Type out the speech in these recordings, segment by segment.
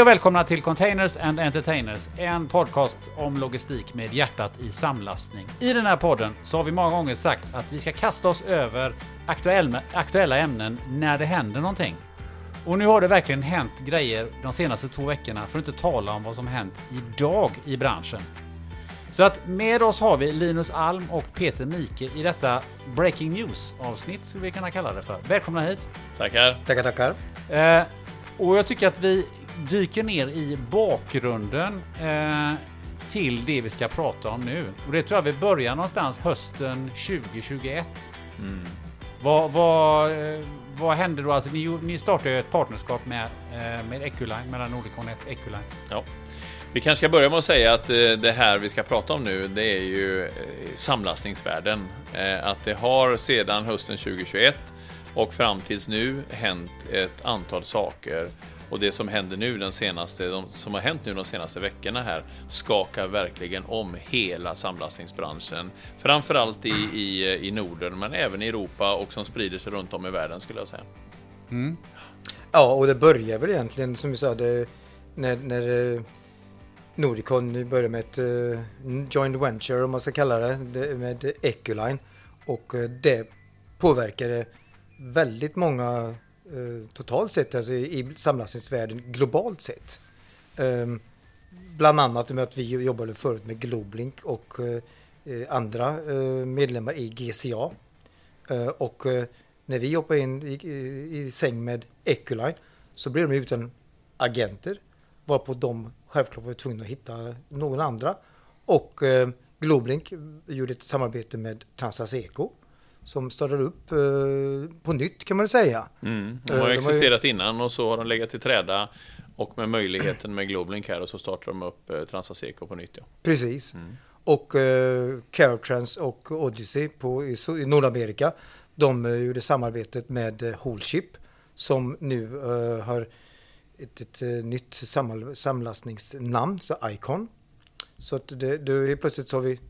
Hej och välkomna till Containers and Entertainers, en podcast om logistik med hjärtat i samlastning. I den här podden så har vi många gånger sagt att vi ska kasta oss över aktuell, aktuella ämnen när det händer någonting. Och nu har det verkligen hänt grejer de senaste två veckorna, för att inte tala om vad som hänt idag i branschen. Så att med oss har vi Linus Alm och Peter Mike i detta Breaking News avsnitt skulle vi kunna kalla det för. Välkomna hit! Tackar! Tackar, tackar. Eh, och jag tycker att vi dyker ner i bakgrunden eh, till det vi ska prata om nu. Och det tror jag vi börjar någonstans hösten 2021. Mm. Vad, vad, eh, vad hände då? Alltså, ni, ni startade ett partnerskap med, eh, med Eculine, mellan Nordicon och Eculine. Ja. Vi kanske ska börja med att säga att eh, det här vi ska prata om nu, det är ju samlastningsvärden. Att det har sedan hösten 2021 och fram tills nu hänt ett antal saker. Och det som händer nu den senaste, de som har hänt nu de senaste veckorna här skakar verkligen om hela samlastningsbranschen. Framförallt i, i, i Norden, men även i Europa och som sprider sig runt om i världen skulle jag säga. Ja, och det börjar väl egentligen som vi sa det, när, när eh, Nordicon började med ett uh, joint venture om man ska kalla det, med Eculine. Och eh, det påverkade väldigt många Eh, totalt sett, alltså i, samlastningsvärlden globalt sett. Ehm, bland annat med att vi jobbade förut med Globlink och eh, eh, andra medlemmar i GCA. Och när vi hoppade in i, i, i säng med Eculine så blev de utan agenter. Varpå de självklart var tvungna att hitta någon andra. Och eh, Globlink gjorde ett samarbete med Transas Eco som startade upp eh, på nytt kan man säga. Mm. De Eh, har de har ju- existerat innan och så har de legat i träda och med möjligheten med Globlink här och så startar de upp eh, Transaseco på nytt. Ja. Precis. Och eh, Carotrans och Odyssey på, i, i Nordamerika, de eh, gjorde samarbetet med eh, Holship som nu eh, har ett, ett eh, nytt sammal, samlastningsnamn, så Icon. Så att det, det, plötsligt så har vi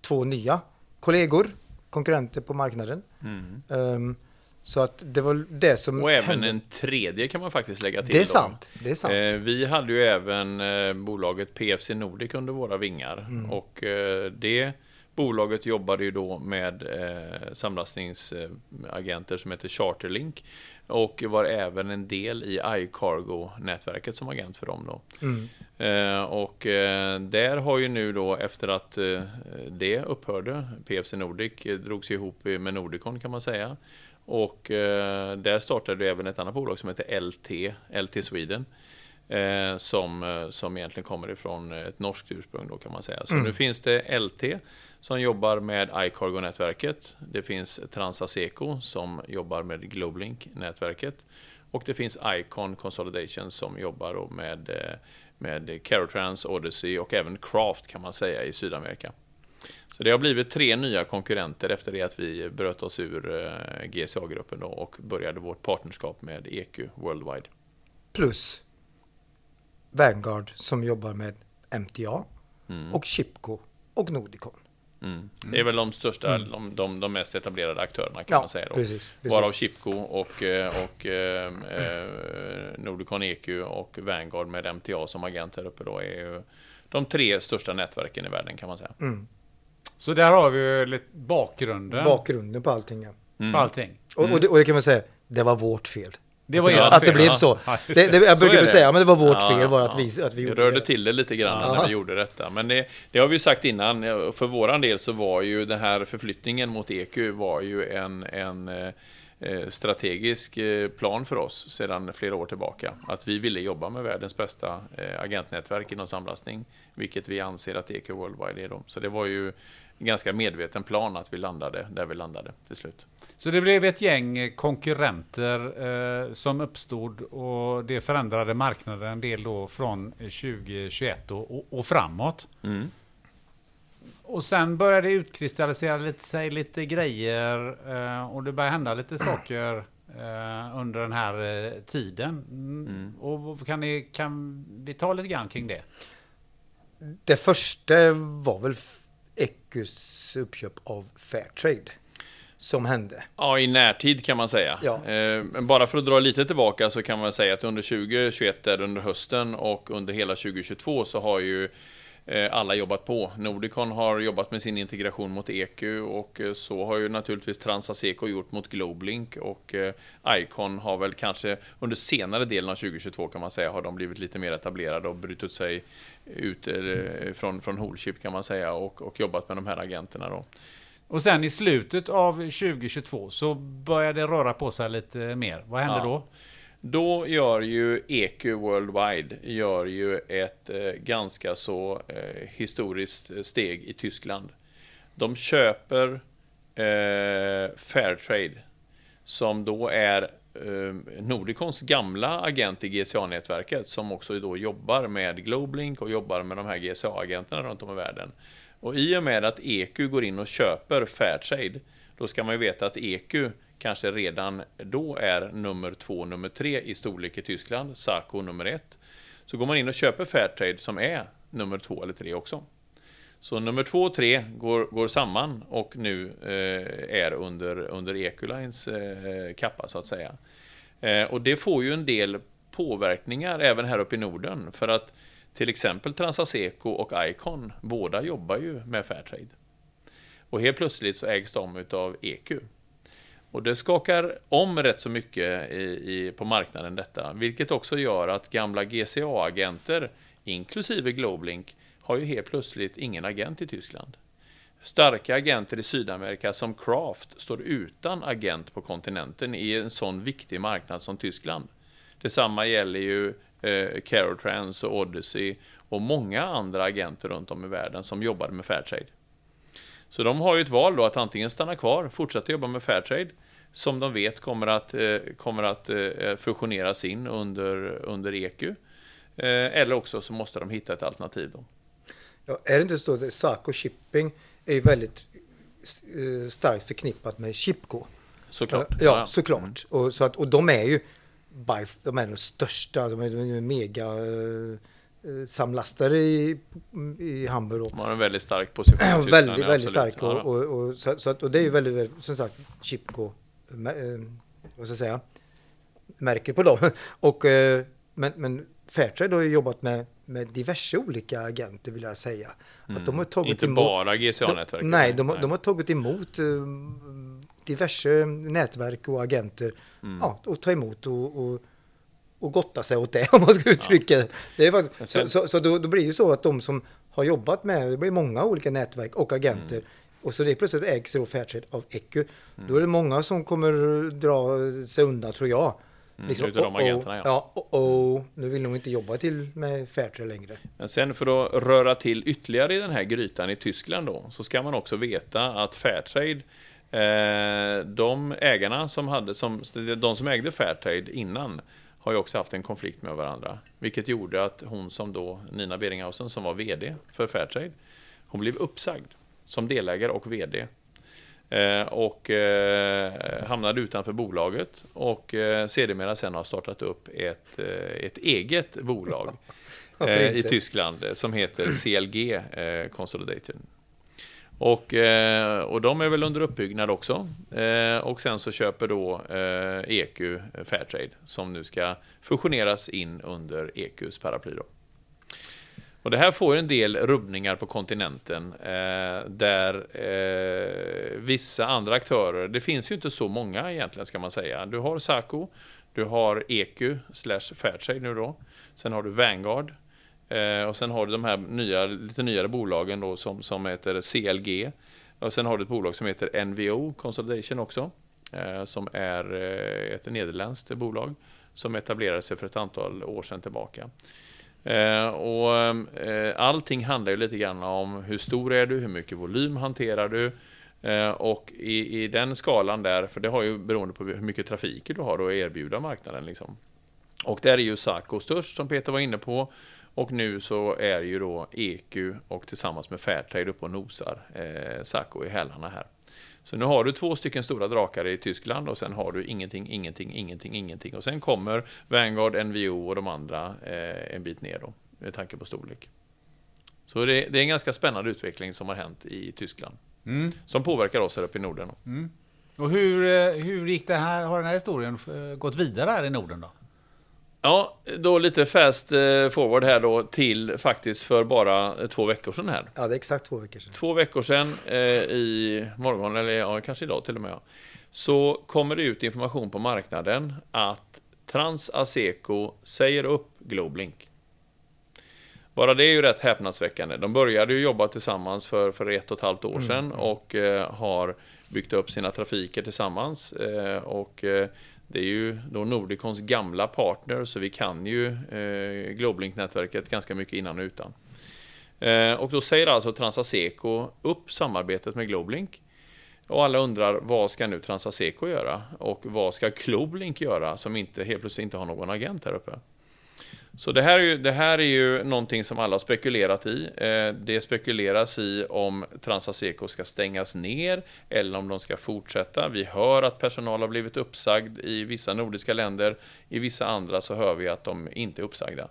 två nya kollegor, konkurrenter på marknaden. Mm. Ehm, så att det var det som Och även hände. en tredje kan man faktiskt lägga till. Det är då. sant. Det är sant. Eh, vi hade ju även eh, bolaget PFC Nordic under våra vingar Mm. och eh, det bolaget jobbade ju då med eh, samlastningsagenter som heter Charterlink och var även en del i iCargo-nätverket som agent för dem då. Mm. Eh, och eh, där har ju nu då efter att eh, det upphörde, PFC Nordic eh, drogs ihop med Nordicon kan man säga. Och eh, där startade även ett annat bolag som heter LT, LT Sweden. Eh, som, eh, som egentligen kommer ifrån ett norskt ursprung då kan man säga. Så nu finns det LT som jobbar med iCargo-nätverket. Det finns Transaseco som jobbar med Globlink-nätverket. Och det finns Icon Consolidation som jobbar med, eh, med Carotrans, Odyssey och även Craft kan man säga i Sydamerika. Så det har blivit tre nya konkurrenter efter det att vi bröt oss ur eh, GCA-gruppen och började vårt partnerskap med EQ Worldwide. Plus Vanguard som jobbar med MTA och Chipco och Nordicon. Mm. Det är väl de största, de, de, de mest etablerade aktörerna kan Ja, man säga då. precis, precis. Varav Chipco och, eh, och eh, eh, Nordicon EQ och Vanguard med MTA som agent här uppe då är ju de tre största nätverken i världen kan man säga. Så där har vi ju lite bakgrunden Bakgrunden på allting. Ja. på allting. Och, och, det, och det kan man säga, det var vårt fel. Det var ert att det blev så. Det, det, jag Så brukar säga, men det var vårt Ja, fel var att ja. vi, att vi Vi gjorde rörde det. till det lite grann Ja. när vi gjorde detta. Men det, det har vi ju sagt innan, för våran del så var ju den här förflyttningen mot EQ var ju en, en eh, eh, strategisk eh, plan för oss sedan flera år tillbaka. Att vi ville jobba med världens bästa agentnätverk inom samlastning, vilket vi anser att EQ Worldwide är. Då. Så det var ju en ganska medveten plan att vi landade där vi landade till slut. Så det blev ett gäng konkurrenter eh, som uppstod och det förändrade marknaden en del då från 2021 och, och, och framåt. Mm. Och sen började det utkristallisera lite, sig lite grejer eh, och det började hända lite saker eh, under den här eh, tiden. Mm. Och vad- kan, ni, kan vi ta lite grann kring det? Det första var väl Ecus uppköp av Fairtrade. som hände. Ja, i närtid kan man säga. Ja. Eh, Men bara för att dra lite tillbaka så kan man säga att under 2021, där under hösten och under hela 2022 så har ju alla jobbat på. Nordicon har jobbat med sin integration mot EQ och eh, så har ju naturligtvis Transaseco gjort mot Globlink och eh, Icon har väl kanske under senare delen av 2022 kan man säga har de blivit lite mer etablerade och brutit sig ut eh, från, från Holchip kan man säga och, och jobbat med de här agenterna då. Och sen i slutet av 2022 så började det röra på sig lite mer. Vad hände Ja. då? Då gör ju EQ Worldwide gör ju ett eh, ganska så eh, historiskt eh, steg i Tyskland. De köper eh, Fairtrade som då är eh, Nordicons gamla agent i GCA-nätverket som också då jobbar med Globlink och jobbar med de här GCA-agenterna runt om i världen. Och i och med att EQ går in och köper Fairtrade, då ska man ju veta att EQ kanske redan då är nummer två, nummer tre i storlek i Tyskland, Saco nummer ett. Så går man in och köper Fairtrade som är nummer två eller tre också. Så nummer två och tre går, går samman och nu eh, är under, under Ecolines eh, kappa så att säga. Eh, och det får ju en del påverkningar även här uppe i Norden. För att till exempel Transaseco och Icon, båda jobbar ju med Fairtrade. Och helt plötsligt så ägs de utav EQ. Och det skakar om rätt så mycket i, i, på marknaden detta, vilket också gör att gamla GCA-agenter, inklusive Globlink, har ju helt plötsligt ingen agent i Tyskland. Starka agenter i Sydamerika som Kraft står utan agent på kontinenten i en sån viktig marknad som Tyskland. Detsamma gäller ju eh, Carotrans och Odyssey och många andra agenter runt om i världen som jobbade med Fairtrade. Så de har ju ett val då att antingen stanna kvar, fortsätta jobba med Fairtrade, som de vet kommer att, eh, kommer att eh, fusioneras in under, under EQ. Eh, eller också så måste de hitta ett alternativ då. Ja, är det inte så att Saco Shipping är väldigt starkt förknippat med Chipco? Såklart. Ja, ja såklart. Och, så att, och de är ju by, de är de största, de är, mega samlastare i, i Hamburg. De har en väldigt stark position väldigt, väldigt stark. Och, så, så att, och det är ju väldigt, väldigt som sagt, Chipco, vad ska jag säga, märker på dem. Och, eh, men, men Fairtrade har ju jobbat med, med diverse olika agenter vill jag säga. Att de har tagit Mm. Inte emot, bara GCA-nätverket. Nej, de, har- de har tagit emot eh, diverse nätverk och agenter Mm. ja, och ta emot och, och, och gotta sig åt det om man ska uttrycka det. det. Är faktiskt, så så, så då, då blir det ju så att de som har jobbat med, det blir många olika nätverk och agenter Mm. Och så det plötsligt ägs då Fairtrade av Ecu. Då är det många som kommer dra sig undan tror jag. Liksom, utav de oh, oh, agenterna, ja. ja. oh, oh, nu vill de inte jobba till med Fairtrade längre. Men sen för att röra till ytterligare i den här grytan i Tyskland då, så ska man också veta att Fairtrade, eh, de ägarna som hade, som, de som ägde Fairtrade innan, har ju också haft en konflikt med varandra. Vilket gjorde att hon som då, Nina Beringhausen, som var VD för Fairtrade, hon blev uppsagd som delägare och VD. Eh, och eh, hamnade utanför bolaget och eh, sedermera sen har startat upp ett, ett eget bolag i? Tyskland som heter CLG Consolidated. Och, och de är väl under uppbyggnad också. Och sen så köper då EQ Fairtrade som nu ska fusioneras in under EQs paraply. Då. Och det här får en del rubbningar på kontinenten eh, där eh, vissa andra aktörer, det finns ju inte så många egentligen ska man säga. Du har Saco, du har EQ slash Fairtrade nu då. Sen har du Vanguard eh, och sen har du de här nya, lite nyare bolagen då som, som heter CLG. Och sen har du ett bolag som heter NVO Consolidation också. Eh, som är eh, ett nederländskt bolag som etablerade sig för ett antal år sedan tillbaka. Eh, och eh, allting handlar ju lite grann om hur stor är du, hur mycket volym hanterar du eh, och i, i den skalan där, för det har ju beroende på hur mycket trafik du har att erbjuda marknaden liksom. Och där är ju Saco störst som Peter var inne på och nu så är ju då EQ och tillsammans med Fairtrade uppe och nosar eh, Saco i hälarna här. Så nu har du två stycken stora drakar i Tyskland och sen har du ingenting, ingenting, ingenting, ingenting. Och sen kommer Vanguard, NVO och de andra eh, en bit ner då, med tanke på storlek. Så det, det är en ganska spännande utveckling som har hänt i Tyskland. Mm. Som påverkar oss här uppe i Norden. då. Och hur, eh, hur gick det här, har den här historien eh, gått vidare här i Norden då? Ja, då lite fast eh, forward här då till faktiskt för bara två veckor sedan här. Ja, det är exakt två veckor sedan. Två veckor sedan eh, i morgon, eller ja, kanske idag till och med, ja, så kommer det ut information på marknaden att Transaseco säger upp Globlink. Bara det är ju rätt häpnadsväckande. De började ju jobba tillsammans för, för ett och ett halvt år sedan och eh, har byggt upp sina trafiker tillsammans. Eh, och eh, det är ju då Nordicons gamla partner, så vi kan ju eh, Globlink-nätverket ganska mycket innan och utan. Eh, och då säger alltså Transaseco upp samarbetet med Globlink. Och alla undrar, vad ska nu Transaseco göra? Och vad ska Globlink göra, som inte, helt plötsligt inte har någon agent här uppe? Så det här, är ju, det här är ju någonting som alla har spekulerat i. Eh, det spekuleras i om Transaseco ska stängas ner eller om de ska fortsätta. Vi hör att personal har blivit uppsagd i vissa nordiska länder. I vissa andra så hör vi att de inte är uppsagda.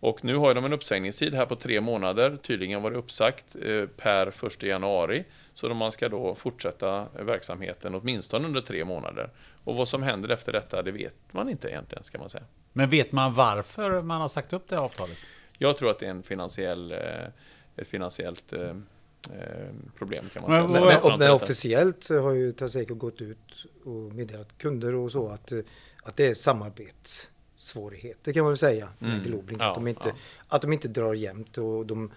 Och nu har de en uppsägningstid här på tre månader. Tydligen var det uppsagt eh, per 1 januari. Så man ska då fortsätta verksamheten åtminstone under tre månader. Och vad som händer efter detta, det vet man inte egentligen, ska man säga. Men vet man varför man har sagt upp det här avtalet? Jag tror att det är en finansiell, eh, ett finansiellt eh, problem kan man men, säga. Men, men, men officiellt har ju Taseco gått ut och meddelat kunder och så att, att det är samarbetssvårigheter kan man väl säga med mm. Globlink. Ja, att, de inte, ja. att de inte drar jämnt och de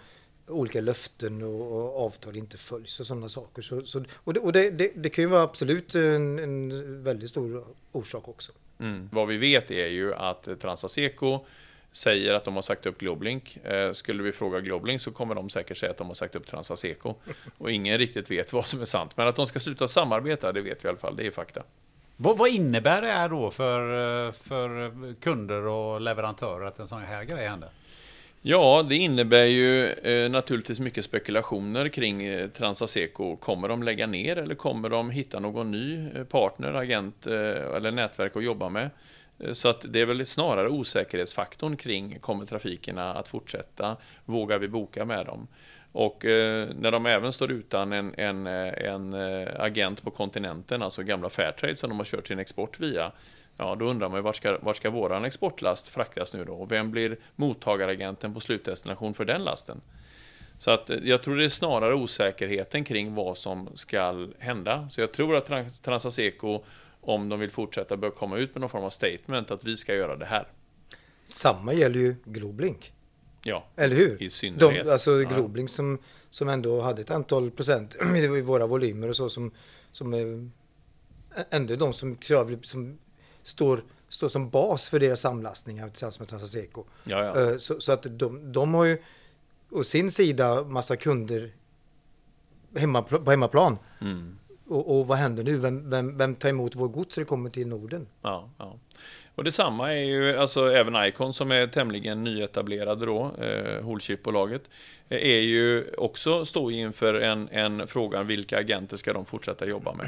olika löften och, och, avtal inte följs och sådana saker. Så, så, och det, och det, det, det, kan ju vara absolut en, en väldigt stor orsak också. Mm. Vad vi vet är ju att Transaseco säger att de har sagt upp Globlink. Eh, skulle vi fråga Globlink så kommer de säkert säga att de har sagt upp Transaseco. Och ingen riktigt vet vad som är sant. Men att de ska sluta samarbeta, det vet vi i alla fall. Det är fakta. Vad, vad innebär det här då för, för kunder och leverantörer att en sån här grej händer? Ja, det innebär ju eh, naturligtvis mycket spekulationer kring eh, Transaseco. Kommer de lägga ner eller kommer de hitta någon ny eh, partner, agent eh, eller nätverk att jobba med? Eh, så att det är väl snarare osäkerhetsfaktorn kring kommer trafikerna att fortsätta? Vågar vi boka med dem? Och eh, när de även står utan en, en, eh, en agent på kontinenten, alltså gamla Fairtrade som de har kört sin export via, Ja, då undrar man ju vart ska, vart ska våran exportlast fraktas nu då? Och vem blir mottagaragenten på slutdestination för den lasten? Så att eh, jag tror det är snarare osäkerheten kring vad som ska hända. Så jag tror att Transaseco, om de vill fortsätta, bör komma ut med någon form av statement att vi ska göra det här. Samma gäller ju Globlink. Ja, Eller hur? i synnerhet. De, alltså ja. Globlink som, som ändå hade ett antal procent i våra volymer och så som, som är ändå de som, som står, står som bas för deras samlastningar tillsammans med Transaseco. Ja, ja. Eh, så, så, att de, de har ju å sin sida massa kunder hemma, på hemmaplan. Mm. Och, och, vad händer nu? Vem, vem, vem tar emot vår gods när det kommer till Norden? Ja, ja. Och detsamma är ju, alltså även Icon som är tämligen nyetablerade då, eh, Holchip-bolaget, är ju också står inför en, en fråga, vilka agenter ska de fortsätta jobba med?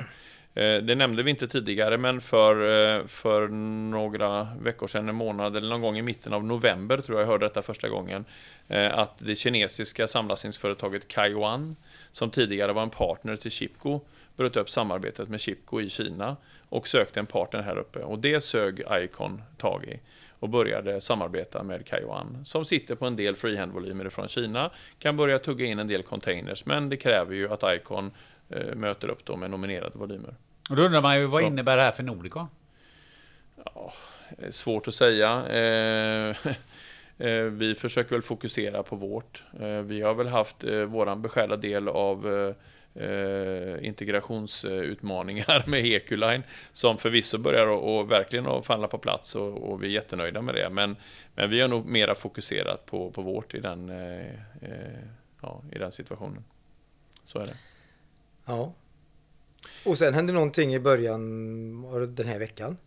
Eh, det nämnde vi inte tidigare, men för, eh, för några veckor sedan, en månad eller någon gång i mitten av november, tror jag jag hörde detta första gången, eh, att det kinesiska samlastningsföretaget Kaiwan, som tidigare var en partner till Chipco, bröt upp samarbetet med Chipco i Kina och sökte en partner här uppe. Och det sög Icon tag i och började samarbeta med Kaiwan som sitter på en del freehandvolymer från Kina, kan börja tugga in en del containers, men det kräver ju att Icon möter upp då med nominerade volymer. Och då undrar man ju, vad så. innebär det här för Nordicon? Ja, svårt att säga. Eh, eh, vi försöker väl fokusera på vårt. Eh, vi har väl haft våran beskärda del av integrationsutmaningar med Eculine som förvisso börjar och verkligen att falla på plats och, och, vi är jättenöjda med det. Men, men vi har nog mera fokuserat på, på vårt i den, ja, i den situationen. Så är det. Ja, och sen hände någonting i början av den här veckan.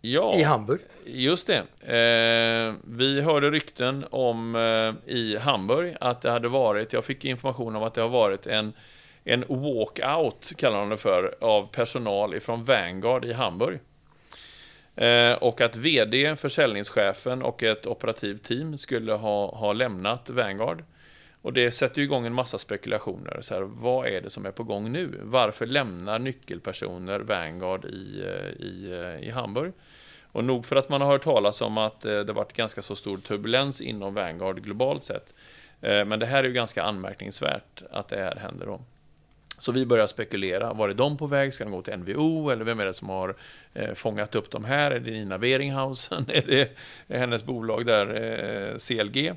Ja, I Hamburg. Just det. Eh, vi hörde rykten om eh, i Hamburg att det hade varit, jag fick information om att det har varit en, en walkout, kallar de det för, av personal ifrån Vanguard i Hamburg. Eh, och att VD, försäljningschefen och ett operativt team skulle ha, ha lämnat Vanguard. Och det sätter igång en massa spekulationer. Så här, vad är det som är på gång nu? Varför lämnar nyckelpersoner Vanguard i, eh, i, eh, i Hamburg? Och nog för att man har hört talas om att eh, det varit ganska så stor turbulens inom Vanguard globalt sett. Men det här är ju ganska anmärkningsvärt att det här händer då. Så vi börjar spekulera. Var är de på väg? Ska de gå till NVO? Eller vem är det som har eh, fångat upp dem här? Är det Nina Beringhausen? är det hennes bolag där, eh, CLG?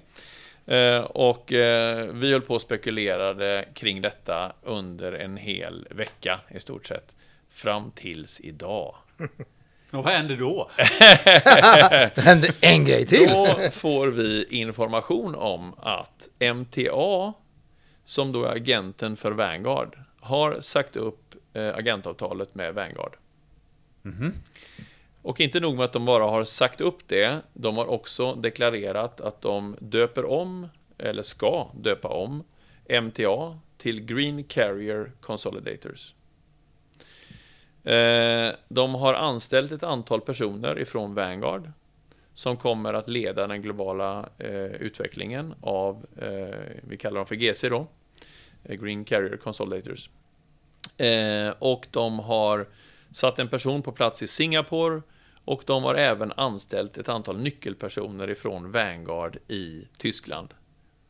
Eh, och eh, vi höll på och spekulerade kring detta under en hel vecka i stort sett. Fram tills idag. Och vad händer då? det händer en grej till. Då får vi information om att MTA, som då är agenten för Vanguard, har sagt upp eh, agentavtalet med Vanguard. Mm -hmm. Och inte nog med att de bara har sagt upp det, de har också deklarerat att de döper om, eller ska döpa om, MTA till Green Carrier Consolidators. Eh, de har anställt ett antal personer ifrån Vanguard som kommer att leda den globala eh, utvecklingen av, eh, vi kallar dem för GC då, Green Carrier Consolidators. Och de har satt en person på plats i Singapore och de har även anställt ett antal nyckelpersoner ifrån Vanguard i Tyskland.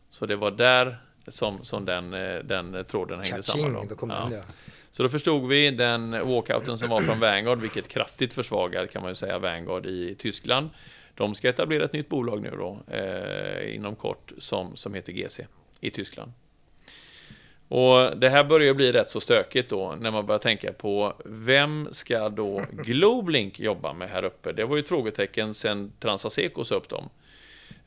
Så det var där som, som den, eh, den tråden hängde samman. Då. Ja. Den, ja. Så då förstod vi den walkouten som var från Vanguard, vilket kraftigt försvagar kan man ju säga Vanguard i Tyskland. De ska etablera ett nytt bolag nu då, eh, inom kort, som, som heter GC i Tyskland. Och det här börjar bli rätt så stökigt då, när man börjar tänka på vem ska då Globlink jobba med här uppe? Det var ju ett frågetecken sen Transaseco sa upp dem.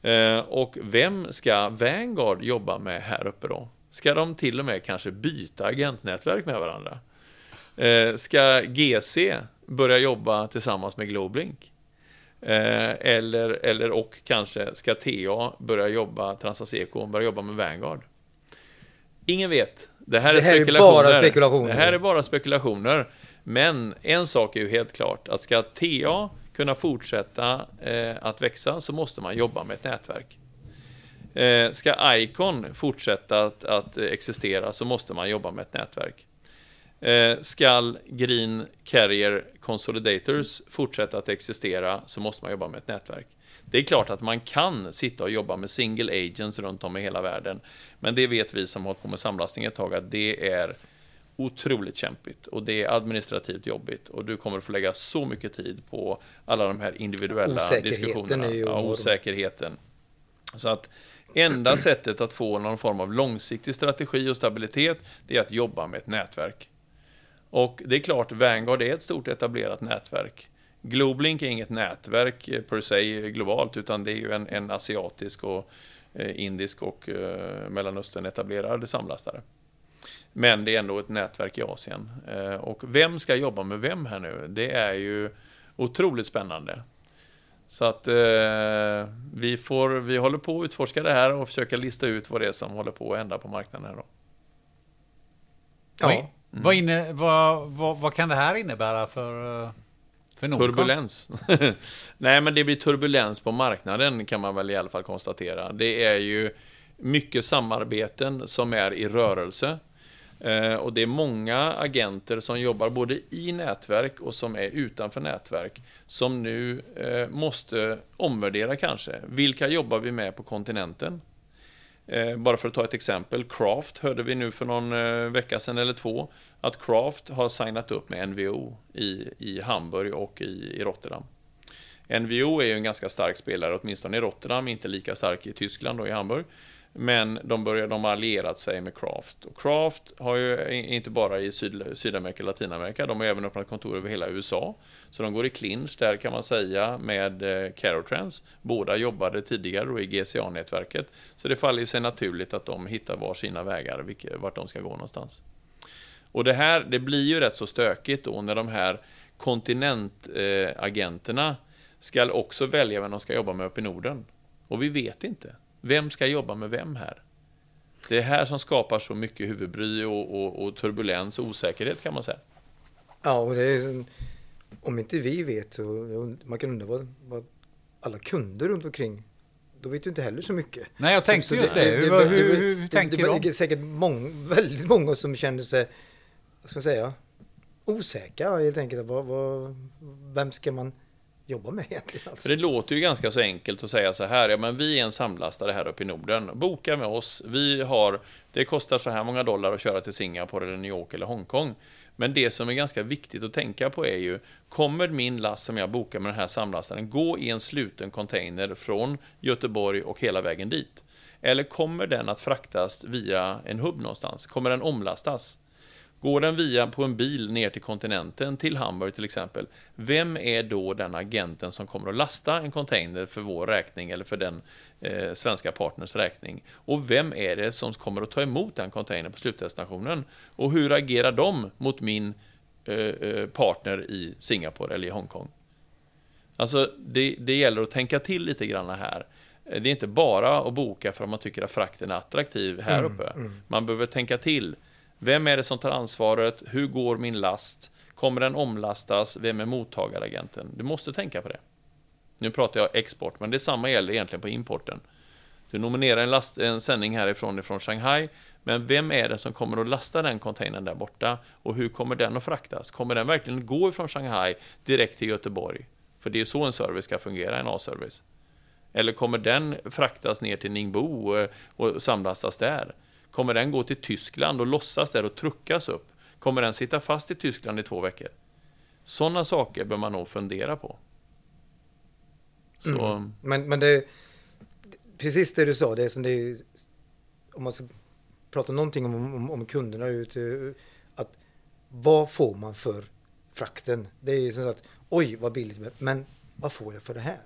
Eh, och vem ska Vanguard jobba med här uppe då? Ska de till och med kanske byta agentnätverk med varandra? Eh, ska GC börja jobba tillsammans med Globlink? Eh, eller, eller och kanske ska TA börja jobba, Transaseco börja jobba med Vanguard? Ingen vet. Det här, det här är, spekulationer. är bara spekulationer. Det här är bara spekulationer. Men en sak är ju helt klart, att ska TA kunna fortsätta eh, att växa så måste man jobba med ett nätverk. Eh, ska Icon fortsätta att, att, existera så måste man jobba med ett nätverk. Eh, ska Green Carrier Consolidators fortsätta att existera så måste man jobba med ett nätverk. Det är klart att man kan sitta och jobba med single agents runt om i hela världen. Men det vet vi som har hållit på med samlastning ett tag att det är otroligt kämpigt och det är administrativt jobbigt och du kommer att få lägga så mycket tid på alla de här individuella osäkerheten diskussionerna. Är ju ja, osäkerheten. Så att enda sättet att få någon form av långsiktig strategi och stabilitet, det är att jobba med ett nätverk. Och det är klart, Vanguard är ett stort etablerat nätverk. Globlink är inget nätverk eh, per se globalt, utan det är ju en, en asiatisk och eh, indisk och eh, Mellanöstern etablerad samlastare. Men det är ändå ett nätverk i Asien. Eh, och vem ska jobba med vem här nu? Det är ju otroligt spännande. Så att eh, vi, får, vi håller på att utforska det här och försöka lista ut vad det är som håller på att hända på marknaden. Här då. Ja. Mm. Vad, inne, vad, vad, vad, kan det här innebära för Turbulens. Nej, men det blir turbulens på marknaden kan man väl i alla fall konstatera. Det är ju mycket samarbeten som är i rörelse. Eh, och det är många agenter som jobbar både i nätverk och som är utanför nätverk som nu eh, måste omvärdera kanske. Vilka jobbar vi med på kontinenten? Eh, bara för att ta ett exempel, Craft hörde vi nu för någon vecka sedan eller två att Craft har signat upp med NVO i, i Hamburg och i, i Rotterdam. NVO är ju en ganska stark spelare, åtminstone i Rotterdam, inte lika stark i Tyskland och i Hamburg. Men de, börjar, de har allierat sig med Craft. Och Craft har ju inte bara i Syd, Sydamerika och Latinamerika, de har även öppnat kontor över hela USA. Så de går i clinch där kan man säga med eh, Carotrans. Båda jobbade tidigare då i GCA-nätverket. Så det faller ju sig naturligt att de hittar var sina vägar, vart de ska gå någonstans. Och det här, det blir ju rätt så stökigt då när de här kontinentagenterna eh, ska också välja vem de ska jobba med uppe i Norden. Och vi vet inte. Vem ska jobba med vem här? Det är här som skapar så mycket huvudbry och, och, och turbulens och osäkerhet kan man säga. Ja, och det är om inte vi vet så man kan undra vad, vad alla kunder runt omkring då vet du inte heller så mycket. Nej, jag tänkte så, just det. det, hur, hur, hur, hur tänker de? Det är säkert mång, väldigt många som känner sig, vad ska man säga, osäkra helt enkelt. Vad, vad, vem ska man jobba med egentligen? Alltså? det låter ju ganska så enkelt att säga så här, ja men vi är en samlastare här uppe i Norden. Boka med oss, vi har, det kostar så här många dollar att köra till Singapore eller New York eller Hongkong. Men det som är ganska viktigt att tänka på är ju, kommer min last som jag bokar med den här samlastaren gå i en sluten container från Göteborg och hela vägen dit? Eller kommer den att fraktas via en hubb någonstans? Kommer den omlastas? Går den via på en bil ner till kontinenten, till Hamburg till exempel, vem är då den agenten som kommer att lasta en container för vår räkning eller för den eh, svenska partners räkning? Och vem är det som kommer att ta emot den containern på slutdestinationen? Och hur agerar de mot min eh, eh partner i Singapore eller i Hongkong? Alltså, det, det gäller att tänka till lite grann här. Det är inte bara att boka för att man tycker att frakten är attraktiv här mm, uppe. Mm. Man behöver tänka till. Vem är det som tar ansvaret? Hur går min last? Kommer den omlastas? Vem är mottagaragenten? Du måste tänka på det. Nu pratar jag export, men det samma gäller egentligen på importen. Du nominerar en, last, en sändning härifrån ifrån Shanghai, men vem är det som kommer att lasta den containern där borta? Och hur kommer den att fraktas? Kommer den verkligen gå ifrån Shanghai direkt till Göteborg? För det är så en service ska fungera, en A-service. Eller kommer den fraktas ner till Ningbo eh, och samlastas där? Kommer den gå till Tyskland och lossas där och truckas upp? Kommer den sitta fast i Tyskland i två veckor? Sådana saker bör man nog fundera på. Så... Mm. Men, men det, precis det du sa, det är som det är, om man ska prata någonting om, om, om kunderna ute, att vad får man för frakten? Det är ju så att oj vad billigt, men vad får jag för det här?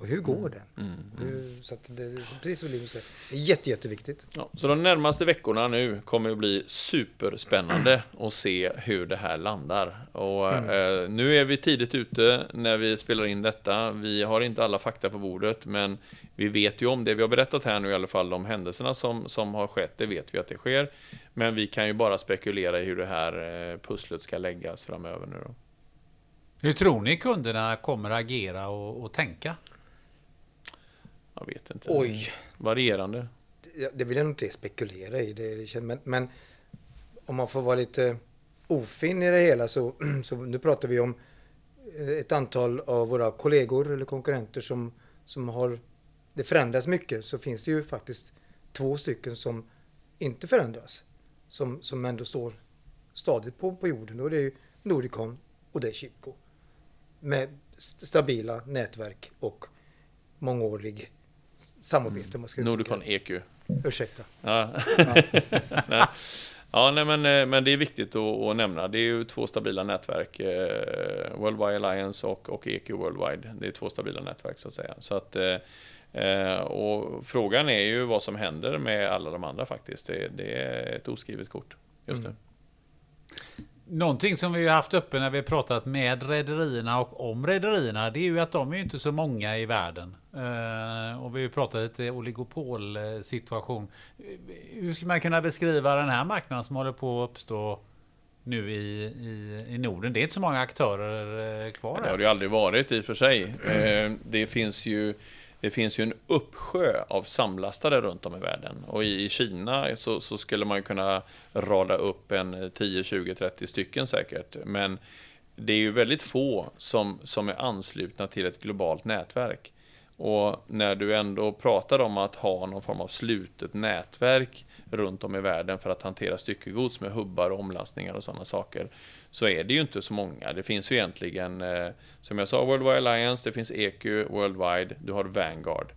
Och hur går mm. den? Mm, mm. Så att det, precis som Linus säger, det är jätte, jätteviktigt. Ja, så de närmaste veckorna nu kommer att bli superspännande att se hur det här landar. Och mm. eh, nu är vi tidigt ute när vi spelar in detta. Vi har inte alla fakta på bordet, men vi vet ju om det vi har berättat här nu i alla fall, de händelserna som, som har skett, det vet vi att det sker. Men vi kan ju bara spekulera i hur det här eh, pusslet ska läggas framöver nu då. Hur tror ni kunderna kommer agera och, och tänka? Jag vet inte. Oj. Varierande. Det, det vill jag nog inte spekulera i. Det, men, men om man får vara lite ofin i det hela så, så nu pratar vi om eh, ett antal av våra kollegor eller konkurrenter som, som har det förändras mycket så finns det ju faktiskt två stycken som inte förändras. Som, som ändå står stadigt på, på jorden och det är ju Nordicon och det är Chipco. Med stabila nätverk och mångårig samarbete. Man ska Nordicon EQ. Ursäkta. Ja. ja. ja, nej, men, eh, men det är viktigt att, att, nämna. Det är ju två stabila nätverk. Eh, Worldwide Alliance och, och EQ Worldwide. Det är två stabila nätverk så att säga. Så att, eh, och frågan är ju vad som händer med alla de andra faktiskt. Det, det är ett oskrivet kort just nu. Mm. Någonting som vi har haft uppe när vi har pratat med rederierna och om rederierna, det är ju att de är inte så många i världen. Uh, och vi har pratat lite oligopolsituation. Hur ska man kunna beskriva den här marknaden som håller på att uppstå nu i, i, i Norden? Det är inte så många aktörer uh, kvar. Det har det ju aldrig varit i och för sig. Uh, det finns ju det finns ju en uppsjö av samlastare runt om i världen. Och i, Kina så, så, skulle man kunna rada upp en 10, 20, 30 stycken säkert. Men det är ju väldigt få som, som är anslutna till ett globalt nätverk. Och när du ändå pratar om att ha någon form av slutet nätverk runt om i världen för att hantera styckegods med hubbar och omlastningar och sådana saker, så är det ju inte så många. Det finns ju egentligen, eh, som jag sa, Worldwide Alliance, det finns EQ, Worldwide, du har Vanguard.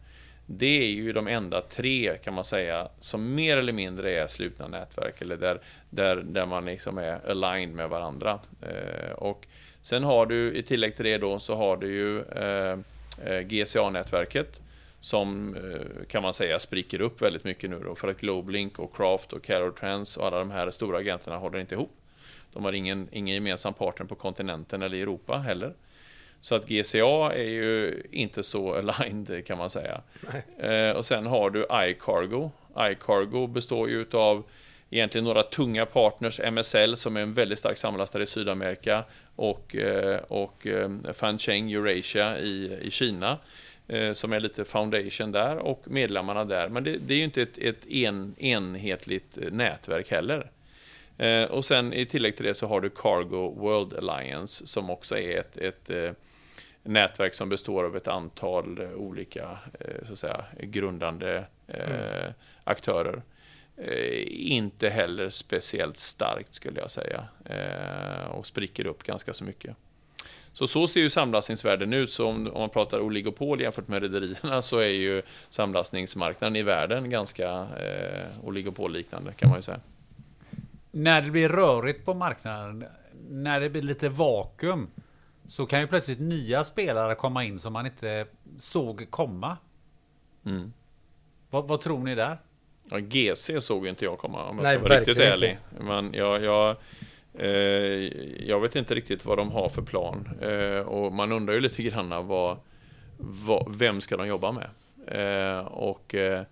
Det är ju de enda tre, kan man säga, som mer eller mindre är slutna nätverk, eller där, där, där man liksom är aligned med varandra. Eh, och sen har du, i tillägg till det då, så har du ju eh GCA-nätverket, som kan man säga spricker upp väldigt mycket nu då, för att Globalink och Craft och Carol Trans och alla de här stora agenterna håller inte ihop. De har ingen, ingen gemensam partner på kontinenten eller i Europa heller. Så att GCA är ju inte så aligned kan man säga. Eh, och sen har du iCargo. iCargo består ju av egentligen några tunga partners, MSL som är en väldigt stark samlastare i Sydamerika och, eh, och eh, Fancheng Eurasia i, i Kina. eh, som är lite foundation där och medlemmarna där. Men det, det är ju inte ett, ett en, enhetligt nätverk heller. Och sen i tillägg till det så har du Cargo World Alliance som också är ett, ett nätverk som består av ett antal olika så att säga, grundande mm. aktörer. Inte heller speciellt starkt skulle jag säga och spricker upp ganska så mycket. Så så ser ju samlastningsvärlden ut. Så om, om man pratar oligopol jämfört med rederierna så är ju samlastningsmarknaden i världen ganska eh, oligopolliknande kan man ju säga. När det blir rörigt på marknaden, när det blir lite vakuum, så kan ju plötsligt nya spelare komma in som man inte såg komma. Mm. Vad, vad, tror ni där? Ja, GC såg inte jag komma om jag Nej, ska vara riktigt ärlig. Men jag, jag, eh, jag vet inte riktigt vad de har för plan. Eh, och man undrar ju lite grann vad, vad, vem ska de jobba med? Eh, och eh,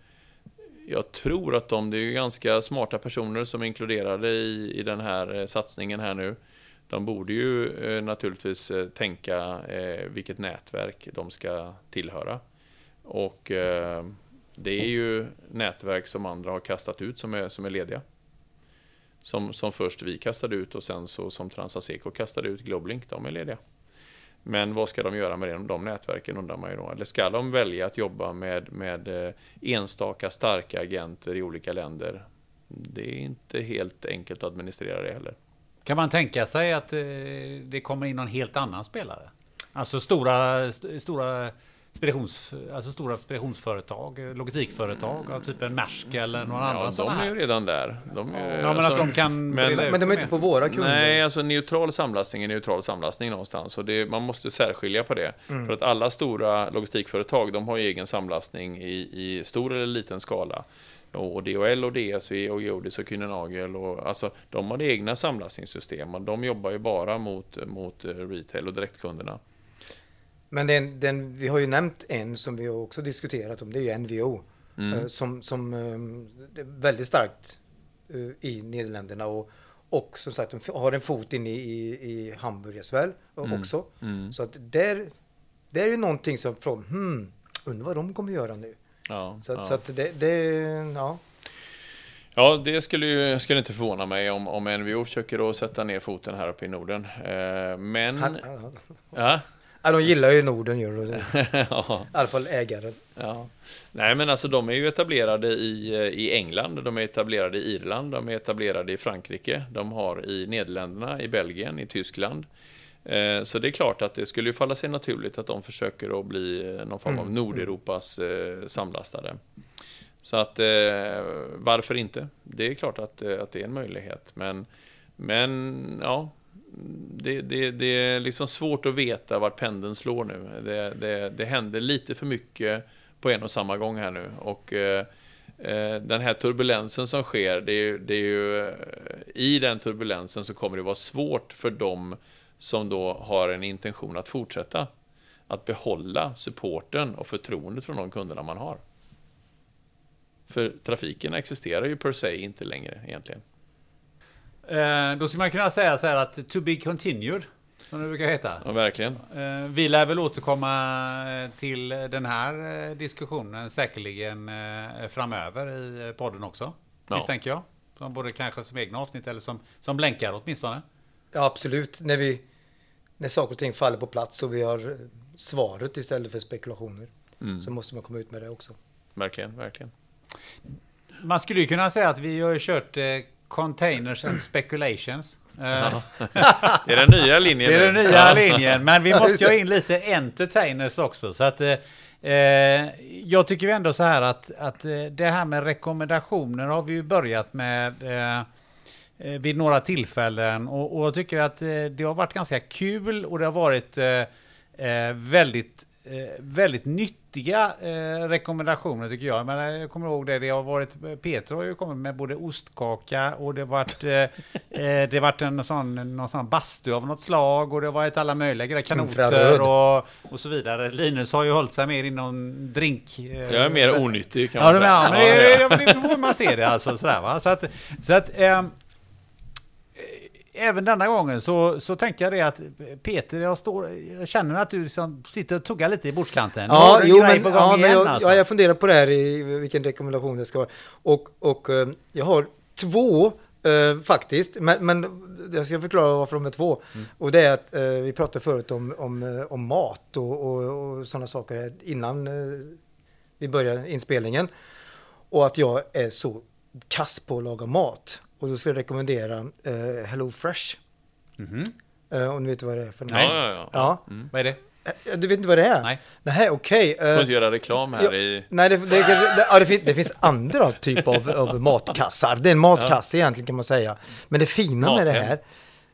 jag tror att de, det är ju ganska smarta personer som är inkluderade i, i den här eh, satsningen här nu. De borde ju eh, naturligtvis tänka vilket nätverk de ska tillhöra. Och det är ju nätverk som andra har kastat ut som är, som är lediga. Som, som först vi kastade ut och sen så som Transaseco kastade ut Globlink, de är lediga. Men vad ska de göra med de, de nätverken undrar man ju då. Eller ska de välja att jobba med, med eh, enstaka starka agenter i olika länder? Det är inte helt enkelt att administrera det heller. Kan man tänka sig att eh, det kommer in någon helt annan spelare? Alltså stora, stora speditions, alltså stora speditionsföretag, logistikföretag av typen Maersk eller någon ja, annan de är ju redan där. De är, ja, alltså, men att de kan Men, men de är inte på våra kunder. Nej, alltså neutral samlastning är neutral samlastning någonstans. Och det, man måste särskilja på det. Mm. För att alla stora logistikföretag, de har ju egen samlastning i, i stor eller liten skala. Och DHL och DSV och Geodis och Kühnen och alltså de har egna samlastningssystem och de jobbar ju bara mot, mot retail och direktkunderna. Men den, den, vi har ju nämnt en som vi också diskuterat om, det är ju NVO. Mm. Eh, som, som är väldigt starkt eh, i Nederländerna och, och som sagt de har en fot inne i, i, Hamburg as well, mm. också. Mm. Så att där, det är ju någonting som från, hmm, undrar vad de kommer göra nu. Ja, så, ja. så att det, det, ja. Ja, det skulle ju skulle inte förvåna mig om, om NVO försöker att sätta ner foten här uppe i Norden. Eh, men... Han, ja. Ja, de gillar ju Norden gör de. ja. I alla fall ägaren. Ja. Nej, men alltså de är ju etablerade i, i England, de är etablerade i Irland, de är etablerade i Frankrike, de har i Nederländerna, i Belgien, i Tyskland. Eh, så det är klart att det skulle ju falla sig naturligt att de försöker att bli någon form av mm. Nordeuropas eh, samlastare. Så att eh, varför inte? Det är klart att, att det är en möjlighet. Men, men ja, det, det, det är liksom svårt att veta vart pendeln slår nu. Det, det, det händer lite för mycket på en och samma gång här nu. Och eh, eh den här turbulensen som sker, det är, det är ju, eh, i den turbulensen så kommer det vara svårt för dem som då har en intention att fortsätta. Att behålla supporten och förtroendet från de kunderna man har. För trafiken existerar ju per se inte längre egentligen. Eh, då skulle man kunna säga så här att to be continued. Som det brukar heta. Ja, verkligen. Eh, vi lär väl återkomma eh, till den här diskussionen säkerligen framöver i podden också. Ja. Misstänker jag. Som både kanske som egna avsnitt eller som, som länkar åtminstone. Ja, absolut. När, vi, när saker och ting faller på plats och vi har svaret istället för spekulationer. Mm. Så måste man komma ut med det också. Verkligen, verkligen. Man skulle ju kunna säga att vi har kört Containers and Speculations. Ja. det är den nya linjen. Det är den nya ja. linjen. Men vi måste ju ha in lite entertainers också. Så att, eh, jag tycker ju ändå så här att, att eh, det här med rekommendationer har vi ju börjat med eh, eh vid några tillfällen. Och, och jag tycker att eh, det har varit ganska kul och det har varit eh, väldigt eh, väldigt nyttiga eh, rekommendationer tycker jag. Men jag kommer ihåg det, det har varit, Peter har ju kommit med både ostkaka och det har varit, eh, eh det varit en sån, någon sån bastu av något slag och det har varit alla möjliga grejer, kanoter och, och så vidare. Linus har ju hållit sig mer inom drink. Eh, jag är mer onyttig kan man ja, säga. Ja, men det, det, det, det man se det alltså sådär va. Så att, så att eh, även denna gången så, så tänkte jag det att Peter, jag, står, jag känner att du liksom sitter och tuggar lite i bordskanten. Ja, jo, men, ja, men jag, alltså. ja, jag funderar på det här i vilken rekommendation det ska vara. Och, och eh, jag har två eh, faktiskt, men, men jag ska förklara varför de är två. Mm. Och det är att eh, vi pratade förut om, om, om mat och, och, och sådana saker innan eh, vi började inspelningen. Och att jag är så kass på att laga mat. Och då skulle jag rekommendera eh, Hello Fresh. Mhm. Eh, om ni vet vad det är för något. Ja, ja, ja. Ja. Vad är det? Eh, Du vet inte vad det är? Nej. Nej, okej. Får Eh, inte göra reklam här Ja, i... Nej, det, det, det, ja, det, finns, det finns andra typer av, av matkassar. Det är en matkasse egentligen kan man säga. Men det fina med det Mathem. här,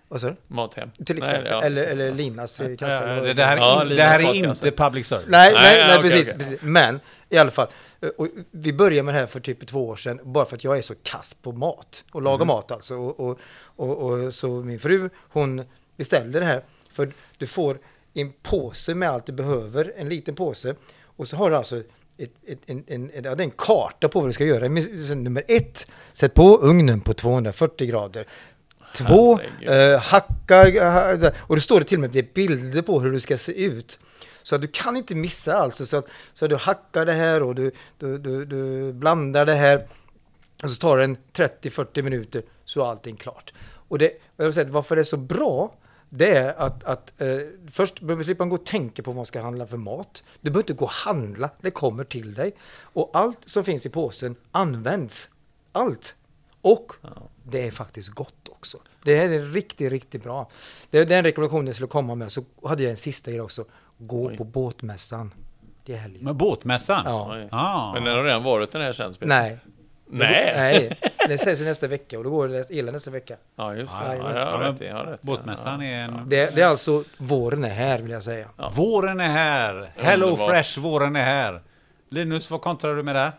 vad sa du? Mathem. Till exempel, Nej, ja. eller, eller Linas Ja, vad det, här är, Ja, in, här är inte public service. Nej, nej, Nej, nej, ja, okej, precis, okej. precis. Men i alla fall, eh, och vi började med det här för typ två år sedan, bara för att jag är så kass på mat. Och laga Mm. mat alltså. Och, och, och, och så min fru, hon beställde det här. För du får en påse med allt du behöver, en liten påse. Och så har du alltså ett, ett, en, en, en, är en karta på vad du ska göra. Nummer ett, sätt på ugnen på 240 grader. Två, eh, hacka, eh, och det står det till och med det är bilder på hur det ska se ut. Så att du kan inte missa alltså. Så att, så att du hackar det här och du, du, du, du blandar det här. Och så tar det en 30-40 minuter så är allting klart. Och det, jag vill säga, varför det är så bra, det är att, att eh, först behöver slippa gå och tänka på vad man ska handla för mat. Du behöver inte gå och handla, det kommer till dig. Och allt som finns i påsen används. Allt. Och det är faktiskt gott också. Det här är riktigt, riktigt bra. Det är den rekommendationen jag skulle komma med. Så hade jag en sista grej också. Gå Oj. på båtmässan. Det är helgen. Med båtmässan? Ja. Ah. Men den har redan varit den här Peter. Nej. Nej. Nej, det sägs nästa vecka och då går det illa nästa vecka. Ja, just det. Ja, Ja, ja, jag har men rätt jag har rätt. Båtmässan ja. är en... Det, det är alltså, våren är här vill jag säga. Ja. Våren är här! Hello Underbart. Fresh, våren är här! Linus, vad kontrar du med där?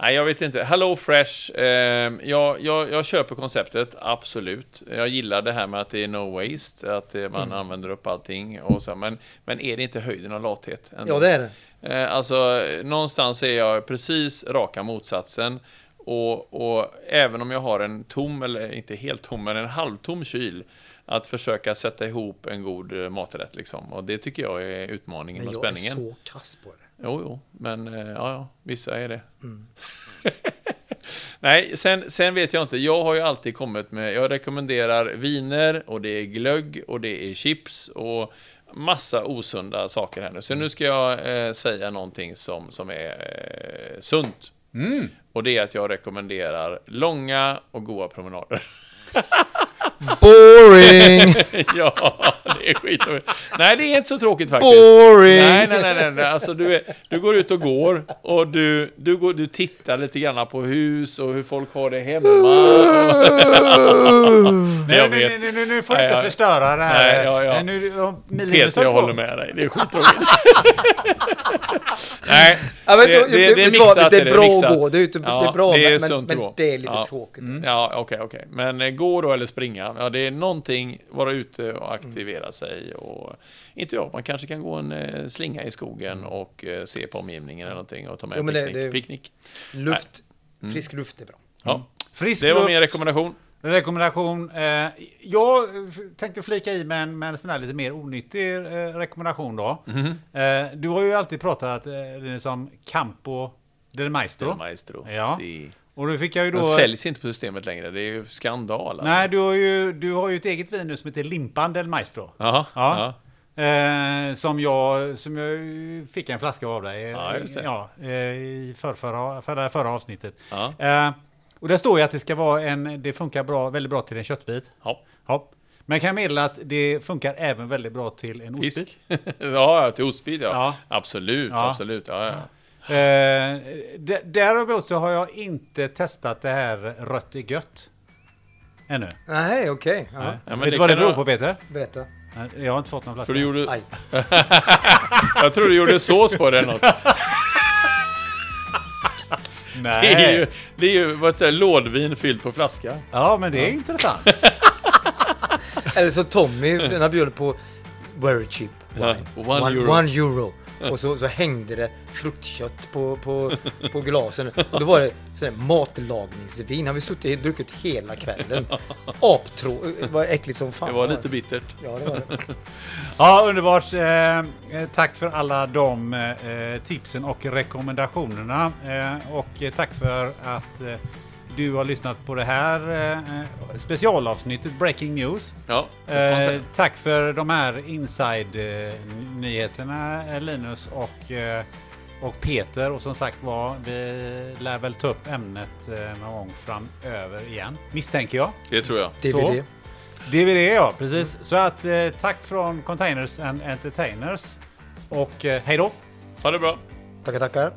Nej, jag vet inte. Hello Fresh. Eh, jag, jag, jag köper konceptet, absolut. Jag gillar det här med att det är no waste, att man använder upp allting och så. Men, men är det inte höjden av lathet? ändå? Ja, det är det. Eh, alltså, någonstans är jag precis raka motsatsen. Och, och även om jag har en tom, eller inte helt tom, men en halvtom kyl, att försöka sätta ihop en god eh, maträtt liksom. Och det tycker jag är utmaningen Men och jag är spänningen. så kass på det. Jo, jo, men eh, ja, ja, vissa är det. Mm. Nej, sen, sen vet jag inte. Jag har ju alltid kommit med, jag rekommenderar viner och det är glögg och det är chips och massa osunda saker här nu. Så nu ska jag eh, säga någonting som, som är eh, sunt. Mm. Och det är att jag rekommenderar långa och goda promenader. Boring! ja, det är skit. Nej, det är inte så tråkigt faktiskt. Boring! Nej, nej, nej, nej, nej. Alltså, du, är, du går ut och går och du, du, går, du tittar lite grann på hus och hur folk har det hemma. Nej, Jag nu, vet. nu, nu, nu får du Nej, inte ja. förstöra det här. Nej, ja, ja. Nej, Nu, Peter, jag på. håller med dig. Det är skittråkigt. nej, Ja, men, det, det, det, det är mixat. det är bra mixat. att gå, det är, ute, det är bra, det är men, det är lite Ja. tråkigt. Ja, okej, okej. Men eh, gå då eller springa. Ja, det är någonting, vara ute och aktivera sig och inte jag, man kanske kan gå en eh, slinga i skogen och eh, se på omgivningen eller någonting och ta med Jo, en men det- picknick. det- picknick. Luft, frisk luft är bra. Ja, Frisk det var luft. min rekommendation. Rekommendation. Eh, jag tänkte flika i med en, med en sån här lite mer onyttig eh, rekommendation då. Mhm. Eh, du har ju alltid pratat eh, Linus, om Campo del Maestro. Del Maestro. Ja. Si. Och då fick jag ju då... Den säljs inte på systemet längre, det är ju skandal. Alltså. Nej, du har, ju, du har ju ett eget vin nu som heter Limpan del Maestro. Jaha, Ja. ja. Eh, som, jag, som jag fick en flaska av dig. eh, Ja, eh, i förra, förra, förra avsnittet. Ja. Eh, och där står ju att det ska vara en, det funkar bra, väldigt bra till en köttbit. Ja. Ja. Men jag kan meddela att det funkar även väldigt bra till en ostbit. Fisk. ja, till ostbit ja. Ja. Absolut, absolut. Ja. Eh, däremot så har jag inte testat det här rött är gött. Ännu. Nej, okej. Ja, Ja, men Vet du vad det beror på Peter? Berätta. Nej, Jag har inte fått någon flaska. För du gjorde, Aj. jag tror du gjorde sås på det eller något. Det är Nej. ju, det är ju vad säger, lådvin fyllt på flaska. Ja, men det är intressant. Eller så Tommy, den har bjudit på very cheap wine. Ja, one euro. one euro. och så, så hängde det fruktkött på, på, på glasen. Och då var det sådär matlagningsvin. Har vi suttit och druckit hela kvällen. Aptrå... Det var äckligt som fan. Det var lite bittert. Ja, det var det. Ja, underbart. Eh, eh, tack för alla de eh, tipsen och rekommendationerna. Eh, och eh, tack för att eh, du har lyssnat på det här eh, specialavsnittet Breaking News. Ja, Eh, tack för de här inside-nyheterna Linus och, eh, och Peter. Och som sagt var, vi lär väl ta upp ämnet eh, någon gång framöver igen. Misstänker jag. Det tror jag. DVD. DVD ja, precis. Så att eh, tack från Containers and Entertainers. Och eh, hej då! Ha det bra. Tackar, tackar.